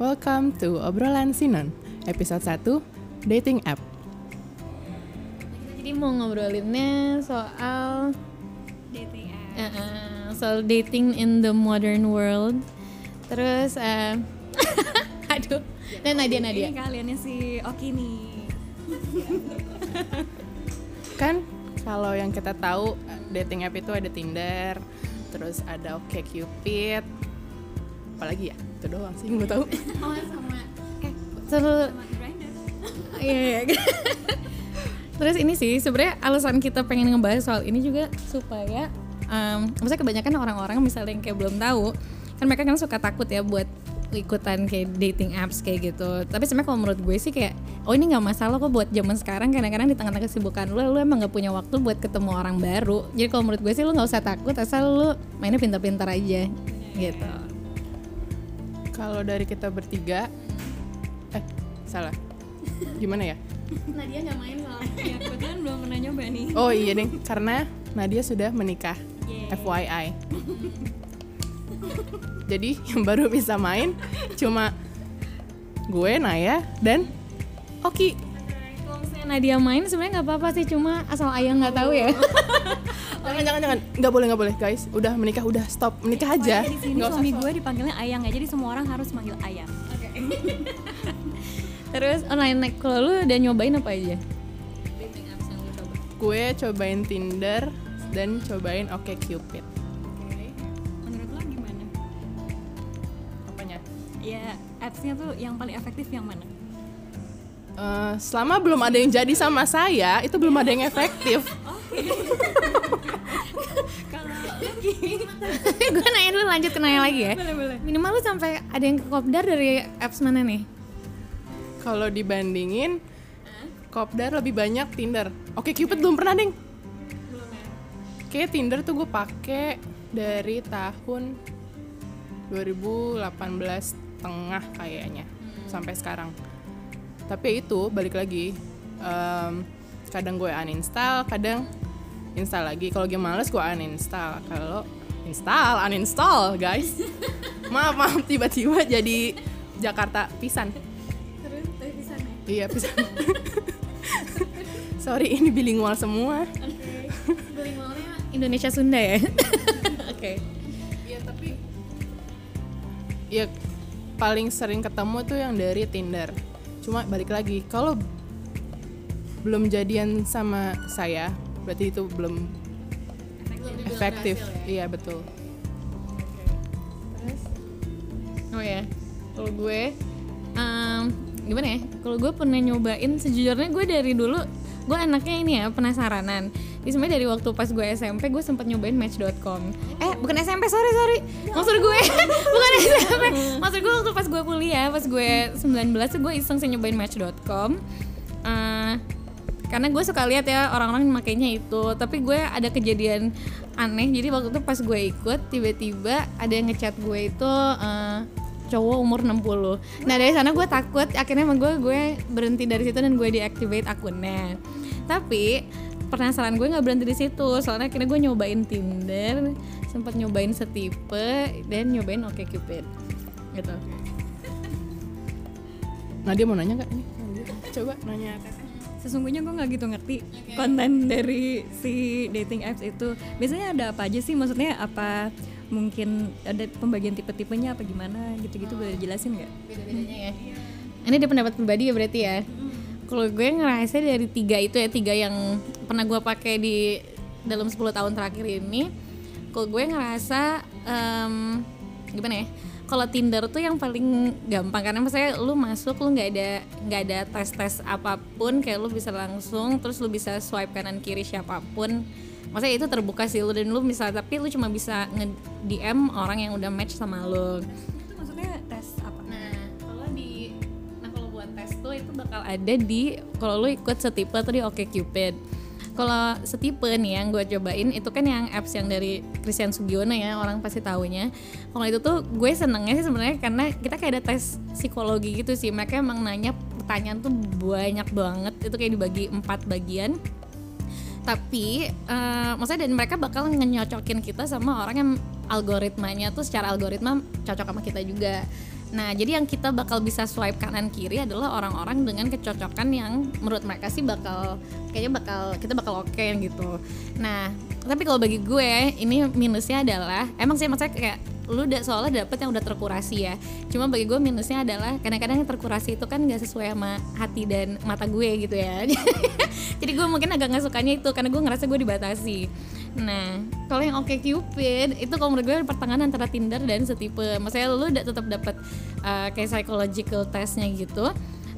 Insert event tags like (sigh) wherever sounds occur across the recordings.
Welcome to Obrolan Sinon, episode 1, Dating App. Jadi mau ngobrolinnya soal dating app. uh, uh, soal dating in the modern world. Terus uh, (laughs) aduh, dan Nadia Nadia. Ini kaliannya si Oki nih. Kan kalau yang kita tahu dating app itu ada Tinder, terus ada OkCupid, apalagi ya? Itu doang sih gue tahu. (laughs) Oh sama eh terus Sama Grindr. iya iya. Terus ini sih sebenarnya alasan kita pengen ngebahas soal ini juga supaya um, maksudnya kebanyakan orang-orang misalnya yang kayak belum tahu kan mereka kan suka takut ya buat ikutan kayak dating apps kayak gitu. Tapi sebenarnya kalau menurut gue sih kayak oh ini nggak masalah kok buat zaman sekarang kadang-kadang di tengah-tengah kesibukan lu lu emang nggak punya waktu buat ketemu orang baru. Jadi kalau menurut gue sih lu nggak usah takut asal lu mainnya pintar-pintar aja gitu. Kalau dari kita bertiga, eh salah, gimana ya? Nadia nggak main soalnya. (laughs) Ya, kebetulan belum pernah nyoba nih. Oh iya deh, karena Nadia sudah menikah, Yeay. FYI. Jadi yang baru bisa main cuma gue, Naya, dan Oki. Kalau misalnya Nadia main sebenarnya nggak apa-apa sih cuma asal ayah nggak tahu ya. (laughs) Jangan jangan jangan, nggak boleh nggak boleh guys. Udah menikah udah stop menikah aja. Di sini suami gue dipanggilnya Ayang ya, jadi semua orang harus manggil Ayang. (laughs) Terus online naik kalau lu udah nyobain apa aja? Dating apps yang lu coba. Gue cobain Tinder dan cobain. Oke. Menurut lo gimana? Apanya? Ya, appsnya tuh yang paling efektif yang mana? Eh, selama belum ada yang jadi sama saya, itu belum ada yang efektif. (laughs) Oki. (laughs) gue nanya dulu lanjut ke nanya lagi ya. boleh boleh. Minimal lu sampai ada yang ke kopdar dari apps mana nih? Kalau dibandingin, Kopdar lebih banyak Tinder. Oke Cupid belum pernah ding. Belum ya. Kayak Tinder tuh gue pakai dari tahun 2018 tengah kayaknya sampai sekarang. Tapi ya itu balik lagi, em, kadang gue uninstall, kadang install lagi. Kalau gue males gue uninstall. Kalau install, uninstall guys. (laughs) maaf maaf tiba-tiba jadi Jakarta pisan. Terus bisa nih. Iya pisan. Sorry ini bilingual semua. Oke. Bilingualnya Indonesia Sunda ya. (laughs) Oke. Iya tapi ya paling sering ketemu tuh yang dari Tinder. Cuma balik lagi kalau belum jadian sama saya berarti itu belum efektif. Iya betul. Terus? Oh ya, kalau gue, em, gimana ya? Kalau gue pernah nyobain, sejujurnya gue dari dulu, gue anaknya ini ya penasaranan. Jadi sebenarnya dari waktu pas gue SMP, gue sempat nyobain Match.com. Eh, bukan SMP, sorry sorry. Maksud gue, (laughs) bukan SMP. Maksud gue waktu pas gue kuliah, pas gue 19 tuh gue iseng sih nyobain Match.com. Eh, karena gue suka lihat ya orang-orang makainya itu. Tapi gue ada kejadian aneh. Jadi waktu itu pas gue ikut tiba-tiba ada yang ngechat gue itu eh, cowok umur 60 nah dari sana gue takut. Akhirnya emang gue gue berhenti dari situ dan gue deactivate akunnya. Tapi penasaran gue nggak berhenti di situ. Soalnya akhirnya gue nyobain Tinder sempat nyobain setipe dan nyobain OkCupid. Gitu. Nah dia mau nanya nggak ini? Coba. Nanya. Sesungguhnya gue nggak gitu ngerti konten dari si dating apps itu. Biasanya ada apa aja sih? Maksudnya apa mungkin ada pembagian tipe-tipenya apa gimana gitu-gitu boleh jelasin nggak? beda-bedanya ya ini dia pendapat pribadi ya berarti ya kalau gue ngerasa dari tiga itu ya tiga yang pernah gue pakai di dalam 10 tahun terakhir ini kalau gue ngerasa em, gimana ya kalau Tinder tuh yang paling gampang karena misalnya lu masuk lu nggak ada nggak ada tes tes apa pun kayak lu bisa langsung terus lu bisa swipe kanan kiri siapa pun maksudnya itu terbuka sih lu dan lu bisa tapi lu cuma bisa nge DM orang yang udah match sama lu Itu maksudnya tes apa? Nah, kalau di nah kalau buat tes tuh itu bakal ada di kalau lu ikut setipe tuh di OkCupid. Kalau setipe nih yang gue cobain itu kan yang apps yang dari Christian Sugiono ya orang pasti taunya. Kalau itu tuh gue senengnya sih sebenarnya karena kita kayak ada tes psikologi gitu sih. Mereka emang nanya pertanyaan tuh banyak banget itu kayak dibagi empat bagian tapi eh, maksudnya dan mereka bakal ngenyocokin kita sama orang yang algoritmanya tuh secara algoritma cocok sama kita juga Nah, jadi yang kita bakal bisa swipe kanan kiri adalah orang-orang dengan kecocokan yang menurut mereka sih bakal kayaknya bakal kita bakal oke gitu. Nah, tapi kalau bagi gue ini minusnya adalah emang sih maksudnya kayak lu udah soalnya dapet yang udah terkurasi ya. Cuma bagi gue minusnya adalah kadang-kadang terkurasi itu kan gak sesuai sama hati dan mata gue gitu ya. (laughs) Jadi gue mungkin agak nggak sukanya itu karena gue ngerasa gue dibatasi nah kalau yang oke cupid itu kalau menurut gue pertengahan antara tinder dan setipe. Maksudnya lu udah tetap dapat uh, kayak psychological testnya gitu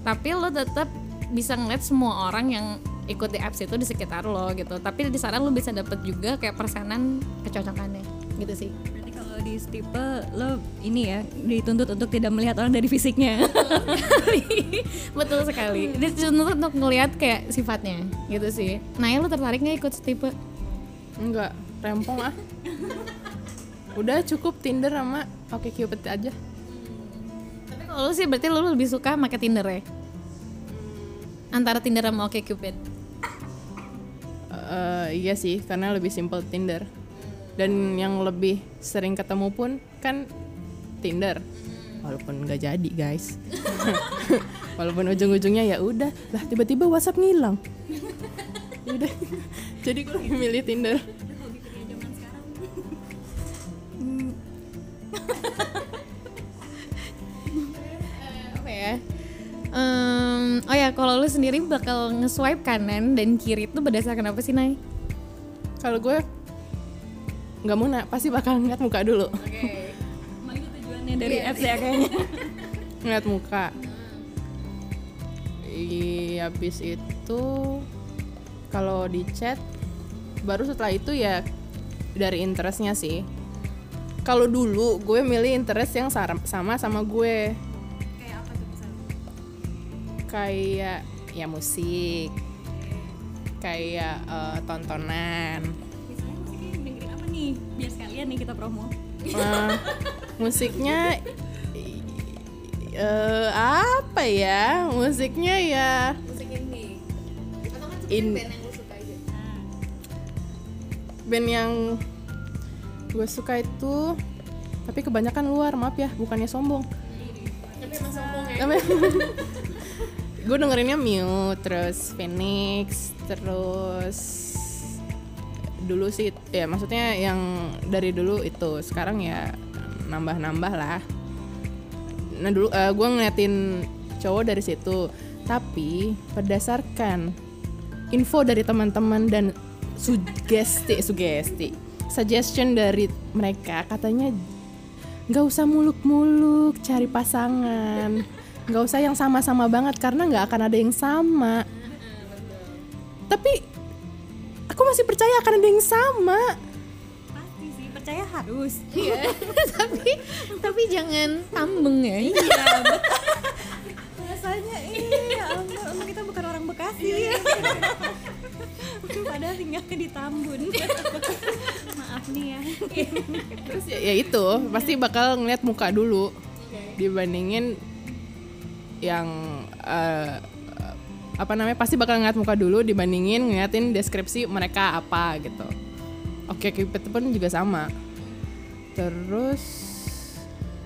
tapi lu tetap bisa ngeliat semua orang yang ikut di apps itu di sekitar lo gitu. Tapi di sana lo bisa dapet juga kayak persenan kecocokannya gitu sih. Berarti kalau di stipe lo ini ya dituntut untuk tidak melihat orang dari fisiknya. betul. (laughs) Sekali. Dituntut untuk ngelihat kayak sifatnya gitu sih. Nah ya lo tertarik nggak ikut tipe enggak rempong ah. Udah cukup Tinder sama Oke Cupid aja. Tapi kalau lo sih berarti lo lebih suka pakai Tinder ya? Antara Tinder sama Oke Cupid Eh, iya sih karena lebih simple Tinder. Dan yang lebih sering ketemu pun kan Tinder. Walaupun nggak jadi guys. (laughs) Walaupun ujung-ujungnya ya udah lah tiba-tiba WhatsApp ngilang. (laughs) Udah jadi gue lebih milih Tinder. Apa ya. Em, oh ya kalau lu sendiri bakal nge-swipe kanan dan kiri itu berdasarkan apa sih Nay? kalau gue nggak mau nak pasti bakal ngeliat muka dulu. Emang itu tujuannya dari apps ya kayaknya. ngeliat muka. Iya, habis itu kalau di chat baru setelah itu ya dari interestnya sih. Kalau dulu gue milih interest yang sama sama gue. Kayak apa tuh misalnya? Kayak ya musik, kayak eh, tontonan. Misalnya musiknya dengerin apa nih? Biar sekalian nih kita promo. Eh, (laughs) musiknya eh apa ya? Musiknya ya Musik indie Atau kan In- band yang lu suka aja? Band yang gue suka itu tapi kebanyakan luar maaf ya bukannya sombong. Tapi emang sombong ya? (laughs) Gue dengerinnya Mute terus Phoenix terus dulu sih ya maksudnya yang dari dulu itu. Sekarang ya nambah-nambah lah. Nah dulu gue ngeliatin cowok dari situ tapi berdasarkan info dari teman-teman dan sugesti sugesti. Suggestion dari mereka katanya nggak usah muluk-muluk cari pasangan. Nggak usah yang sama-sama banget karena nggak akan ada yang sama. Tapi aku masih percaya akan ada yang sama. Pasti sih, percaya harus. (laughs) Iya. Tapi Tapi jangan tambeng ya. Rasanya iya, untung kita bukan orang Bekasi. Ya. Padahal tinggalnya di Tambun. (laughs) Maaf nih ya. terus ya, ya itu pasti bakal ngeliat muka dulu. Dibandingin yang eh, apa namanya pasti bakal ngeliat muka dulu dibandingin ngeliatin deskripsi mereka apa gitu. Oke Cupid pun juga sama. Terus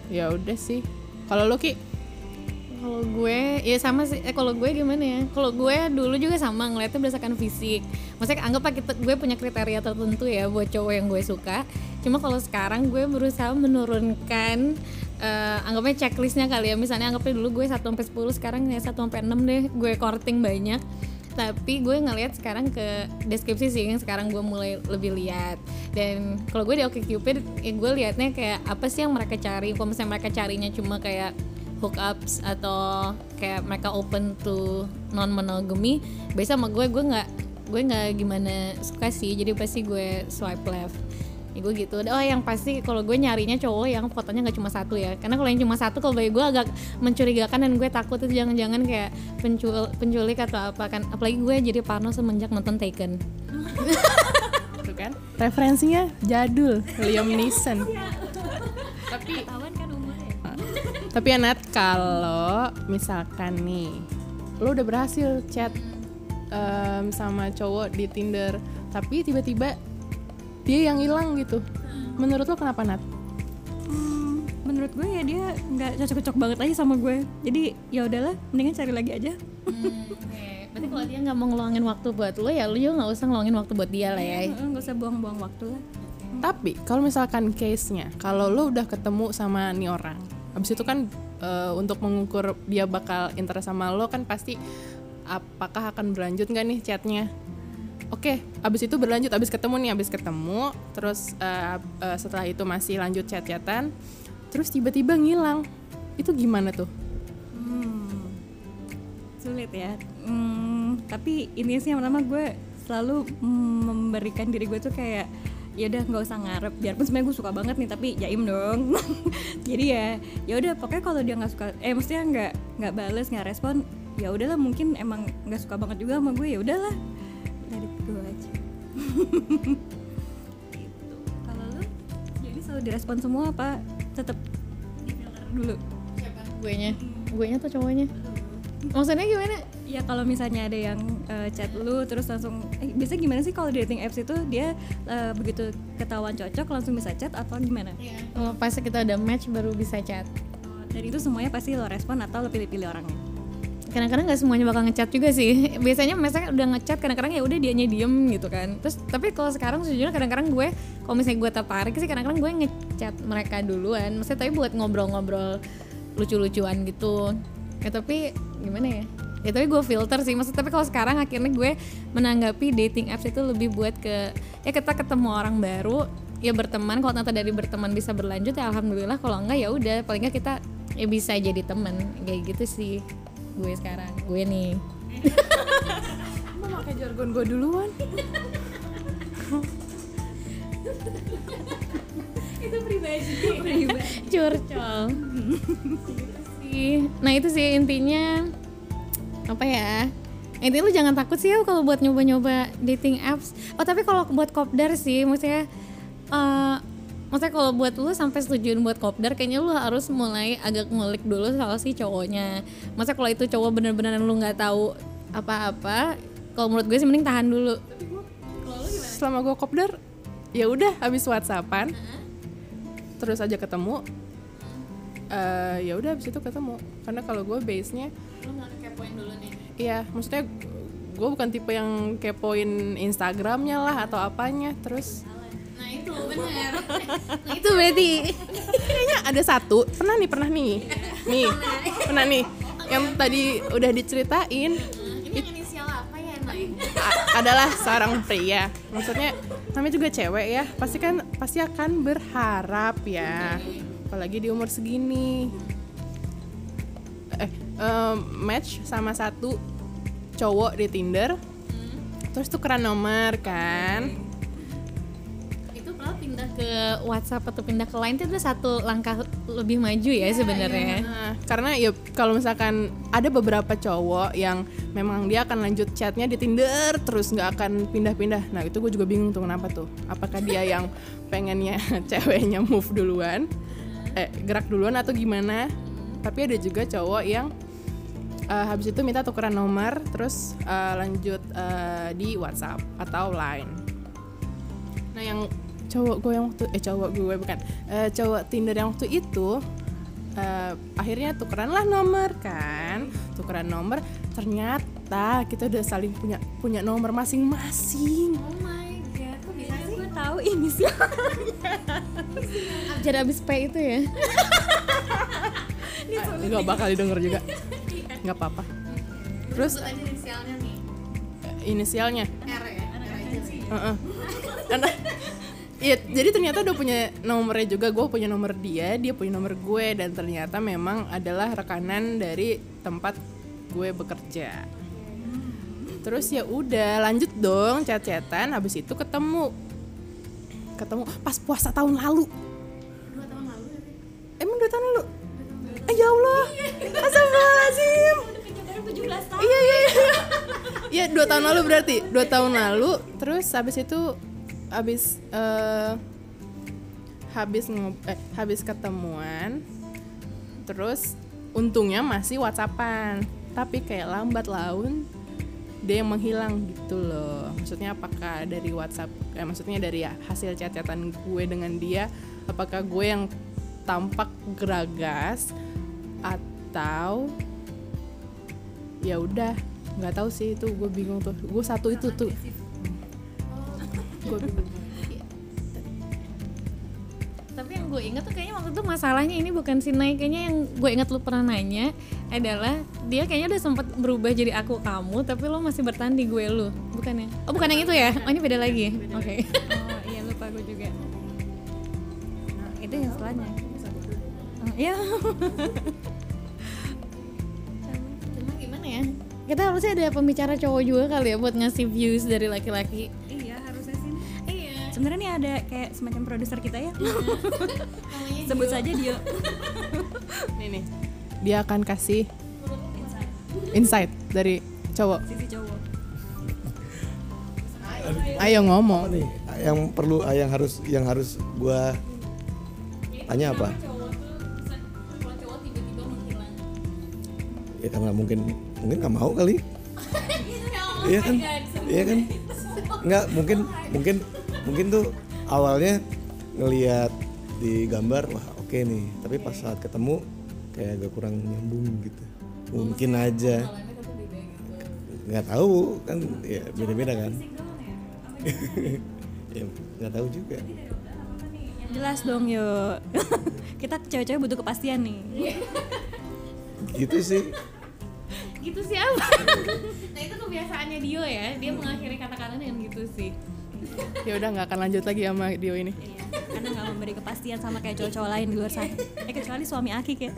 ya udah sih. Kalau lo ki Kalau gue, ya sama sih. Eh kalau gue gimana ya? Kalau gue dulu juga sama ngeliatnya berdasarkan fisik. Maksudnya anggap kita gue punya kriteria tertentu ya buat cowok yang gue suka. Cuma kalau sekarang gue berusaha menurunkan eh, anggapnya checklistnya kali ya. Misalnya anggapnya dulu gue 1 sampai 10, sekarang ya 1 sampai 6 deh. Gue courting banyak. Tapi gue ngelihat sekarang ke deskripsi sih yang sekarang gue mulai lebih lihat. Dan kalau gue di OkCupid, ya gue liatnya kayak apa sih yang mereka cari. Kalau misalnya mereka carinya cuma kayak hookups atau kayak mereka open to non monogamy biasa sama gue gue nggak gue nggak gimana suka sih. Jadi pasti gue swipe left. Ya gue gitu. Oh yang pasti kalau gue nyarinya cowok yang fotonya nggak cuma satu ya. Karena kalau yang cuma satu kalau bagi gue agak mencurigakan dan gue takut itu jangan-jangan kayak pencul penculik atau apa kan. Apalagi gue jadi parno semenjak nonton Taken. (laughs) Tuh kan? Referensinya jadul Liam Neeson. Tapi Ketahuan kan. Tapi ya Nat kalau misalkan nih lo udah berhasil chat em, sama cowok di Tinder tapi tiba-tiba dia yang hilang gitu menurut lo kenapa Nat? Hmm, menurut gue ya dia nggak cocok-cocok banget aja sama gue jadi ya udahlah mendingan cari lagi aja Hmm, oke. Berarti kalau dia nggak mau ngeluangin waktu buat lo ya lo juga nggak usah ngeluangin waktu buat dia lah ya. Heeh, nggak usah buang-buang waktu lah Tapi kalau misalkan case-nya, kalau lo udah ketemu sama nih orang, habis itu kan eh, untuk mengukur dia bakal interest sama lo kan pasti apakah akan berlanjut nggak nih chatnya? Oke, abis itu berlanjut, abis ketemu nih, abis ketemu, terus eh, eh, setelah itu masih lanjut chat-chatan, terus tiba-tiba ngilang, itu gimana tuh? Hmm, sulit ya. Hmm, tapi ini sih yang pertama gue selalu mm, memberikan diri gue tuh kayak ya udah nggak usah ngarep. Biarpun sebenarnya gue suka banget nih tapi jaim dong. (laughs) Jadi ya ya udah pokoknya kalau dia nggak suka eh maksudnya nggak nggak bales nggak respon ya udahlah mungkin emang nggak suka banget juga sama gue ya udahlah. It go aja. (laughs) Gitu. Kalau lu? Jadi selalu direspon semua apa tetap dulu. Siapa? Gue nya. Gue nya tuh cowoknya. Maksudnya gimana? Ya kalau misalnya ada yang eh, chat lu terus langsung eh, biasanya gimana sih kalau dating apps itu dia eh, begitu ketahuan cocok langsung bisa chat atau gimana? Kalau pas kita udah match baru bisa chat. Dan itu semuanya pasti lo respon atau lo pilih-pilih orangnya? kadang-kadang nggak semuanya bakal ngechat juga sih (laughs) biasanya misalnya udah ngechat kadang-kadang ya udah dianya diem gitu kan terus tapi kalau sekarang sejujurnya kadang-kadang gue kalau misalnya gue tertarik sih kadang-kadang gue ngechat mereka duluan maksudnya tapi buat ngobrol-ngobrol lucu-lucuan gitu ya tapi gimana ya? Ya tapi gue filter sih. Maksudnya tapi kalau sekarang akhirnya gue menanggapi dating apps itu lebih buat ke ya kita ketemu orang baru ya berteman. Kalau ternyata dari berteman bisa berlanjut ya alhamdulillah. Kalau enggak ya udah. Paling nggak kita ya bisa jadi teman. Kayak gitu sih gue sekarang. Gue nih. (laughs) Mau pakai jargon gue duluan? itu pribadi. Curcol (laughs) sih nah itu sih intinya apa ya intinya lu jangan takut sih ya kalau buat nyoba-nyoba dating apps. Oh tapi kalau buat kopdar sih maksudnya eh, maksudnya kalau buat lu sampai setujuin buat kopdar kayaknya lu harus mulai agak ngulik dulu soal si cowoknya. Masa kalau itu cowok bener-bener lu nggak tahu apa-apa kalau menurut gue sih mending tahan dulu. Selama gue kopdar, ya udah habis whatsappan, terus aja ketemu, eh ya udah habis itu ketemu. Karena kalau gue lu kepoin dulu nih? Iya, maksudnya gue bukan tipe yang kepoin Instagramnya lah atau apanya. Terus Nah itu benar. (laughs) nah itu berarti. Kayaknya ada satu. Pernah nih pernah nih, nih pernah. nih. Yang tadi udah diceritain ini inisial apa ya adalah seorang pria. Maksudnya namanya juga cewek ya, pasti kan pasti akan berharap ya, apalagi di umur segini. Eh, em, match sama satu cowok di Tinder, terus tukeran nomor kan? Itu kalau pindah ke WhatsApp atau pindah ke Line itu satu langkah lebih maju ya sebenarnya. Nah, karena ya kalau misalkan ada beberapa cowok yang memang dia akan lanjut chatnya di Tinder terus nggak akan pindah-pindah. Nah itu gue juga bingung tuh kenapa tuh. Apakah dia yang pengennya (laughs) ceweknya move duluan, eh gerak duluan atau gimana? Tapi ada juga cowok yang eh, habis itu minta tukeran nomor terus eh, lanjut eh, di WhatsApp atau Line. Nah yang cowok gue yang waktu eh cowok gue bukan eh, cowok Tinder yang waktu itu eh, akhirnya tukeran lah nomor kan tukeran nomor ternyata kita udah saling punya punya nomor masing-masing Oh tahu ini sih (laughs) Jadi abis P itu ya? Nggak bakal didengar juga (laughs) nggak apa-apa terus inisialnya nih inisialnya R ya? R aja. Karena Iya, jadi ternyata udah punya nomornya juga. Gue punya nomor dia, dia punya nomor gue, dan ternyata memang adalah rekanan dari tempat gue bekerja. Terus ya udah, lanjut dong chat-chatan. Habis itu ketemu, ketemu pas puasa tahun lalu. Dua tahun lalu ya? Emang dua tahun lalu? Eh ya Allah, astagfirullahaladzim. Iya iya iya. Iya dua tahun lalu berarti dua tahun lalu. Terus habis itu habis eh habis eh, habis ketemuan. Terus untungnya masih WhatsAppan. Tapi kayak lambat laun dia yang menghilang gitu loh. Maksudnya apakah dari WhatsApp eh, maksudnya dari hasil chat-chatan gue dengan dia apakah gue yang tampak geragas atau ya udah nggak tahu sih itu gue bingung tuh. Gue satu itu tuh. Gue bingung. Tapi yang gue inget tuh kayaknya waktu itu masalahnya ini bukan si Nai kayaknya yang gue inget lu pernah nanya adalah dia kayaknya udah sempet berubah jadi aku kamu tapi lo masih bertahan di gue lu. Bukan ya? Oh bukan yang itu ya? Oh ini beda lagi. Oke. (laughs) oh iya lupa gue juga. Nah, itu yang setelahnya. Oh, iya. (laughs) Cuma gimana ya? Kita harusnya ada pembicara cowok juga kali ya buat ngasih views dari laki-laki sebenarnya nih ada kayak semacam produser kita ya. (laughs) Sebut saja dia (laughs) nih nih. Dia akan kasih insight dari cowok. Sisi cowok. Ayo ngomong. Nih? Yang perlu ah, yang harus yang harus gua tanya apa? Ya karena mungkin mungkin nggak mau kali. (laughs) Iya kan? iya kan? nggak mungkin mungkin mungkin tuh awalnya ngelihat di gambar wah oke nih. Tapi pas saat ketemu kayak agak kurang nyambung gitu. Mungkin aja. Nggak tahu kan ya beda-beda kan. (laughs) Ya nggak tahu juga. Jelas dong yuk (laughs) kita cewek-cewek butuh kepastian nih. Gitu sih. Gitu sih apa? (laughs) Nah itu kebiasaannya Dio ya. Dia mengakhiri kata-kata dengan gitu sih ya udah nggak akan lanjut lagi sama Dio ini. Iya, karena nggak memberi kepastian sama kayak cowok-cowok lain di luar sana. Eh kecuali suami Akik ya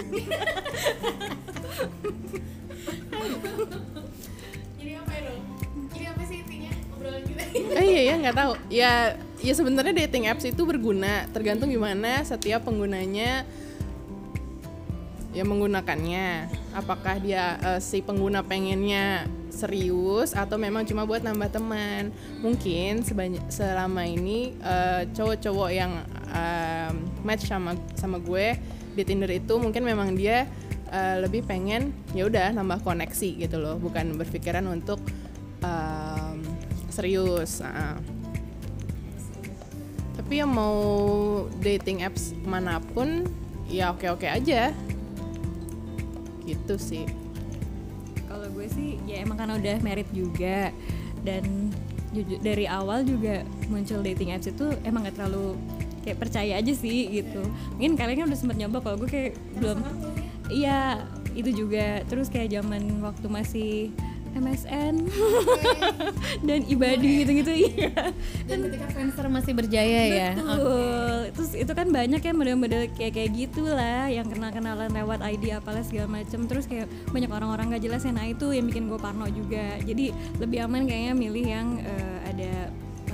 jadi apa ya dong? Jadi apa sih intinya? Obrolan kita. Eh iya ya nggak tahu. Ya ya sebenarnya dating apps itu berguna tergantung gimana setiap penggunanya ya menggunakannya. Apakah dia eh, si pengguna pengennya serius atau memang cuma buat nambah teman. Mungkin sebanyak selama ini eh, cowok-cowok yang em, match sama sama gue di Tinder itu mungkin memang dia eh, lebih pengen ya udah nambah koneksi gitu loh. Bukan berpikiran untuk em, serius Nah. tapi yang mau dating apps mana pun ya oke oke aja. Gitu sih kalau gue sih ya emang karena udah merit juga. Dan jujur dari awal juga muncul dating apps itu emang gak terlalu kayak percaya aja sih gitu. Mungkin kalian kan udah sempet nyoba kalau gue kayak belum. Iya itu juga. Terus kayak zaman waktu masih MSN (laughs) dan ibadi gitu-gitu iya dan ketika Friendster masih berjaya ya Betul. Terus itu kan banyak ya model-model kayak kayak gitulah yang kenal-kenalan lewat ID apalah segala macem Terus kayak banyak orang-orang gak jelas ya. Nah itu yang bikin gue parno juga. Jadi lebih aman kayaknya milih yang eh, ada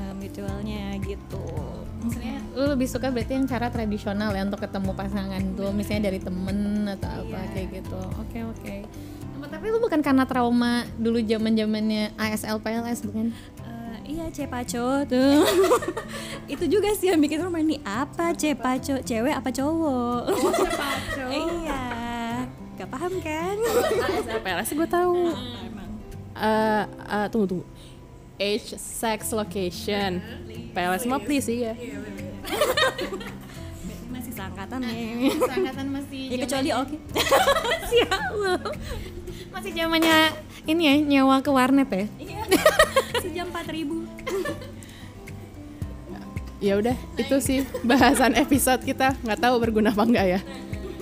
eh, mutualnya gitu. maksudnya lu lebih suka berarti yang cara tradisional ya untuk ketemu pasangan tuh misalnya dari temen atau apa kayak gitu oke oke Apa, tapi lu bukan karena trauma dulu zaman zamannya ASL PLS bukan Eh, iya cepaco tuh. (laughs) itu juga sih yang bikin rumah ini apa cepaco cewek apa cowok? (laughs) iya. Gak paham kan? ASL PLS gue tahu Eh, eh, tunggu tunggu age sex location PLS mah please sih ya (laughs) Masih seangkatan nih. angkatan masih ya kecuali oke. siap lu masih zamannya ini ya nyawa ke warnet ya? Iya. (laughs) Sejam 4000 ya udah itu sih bahasan episode kita. Nggak tahu berguna apa enggak ya.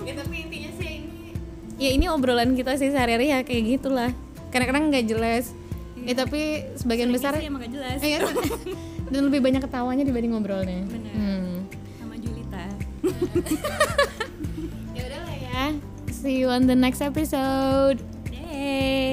Ya tapi intinya sih ini ya ini obrolan kita sih sehari-hari ya kayak gitulah. Kadang-kadang nggak jelas. Ya tapi sebagian besar sih emang gak jelas. Iya, (laughs) dan lebih banyak ketawanya dibanding ngobrolnya. Bener. Hmm. Sama Julita. (laughs) ya udah lah ya. See you on the next episode day.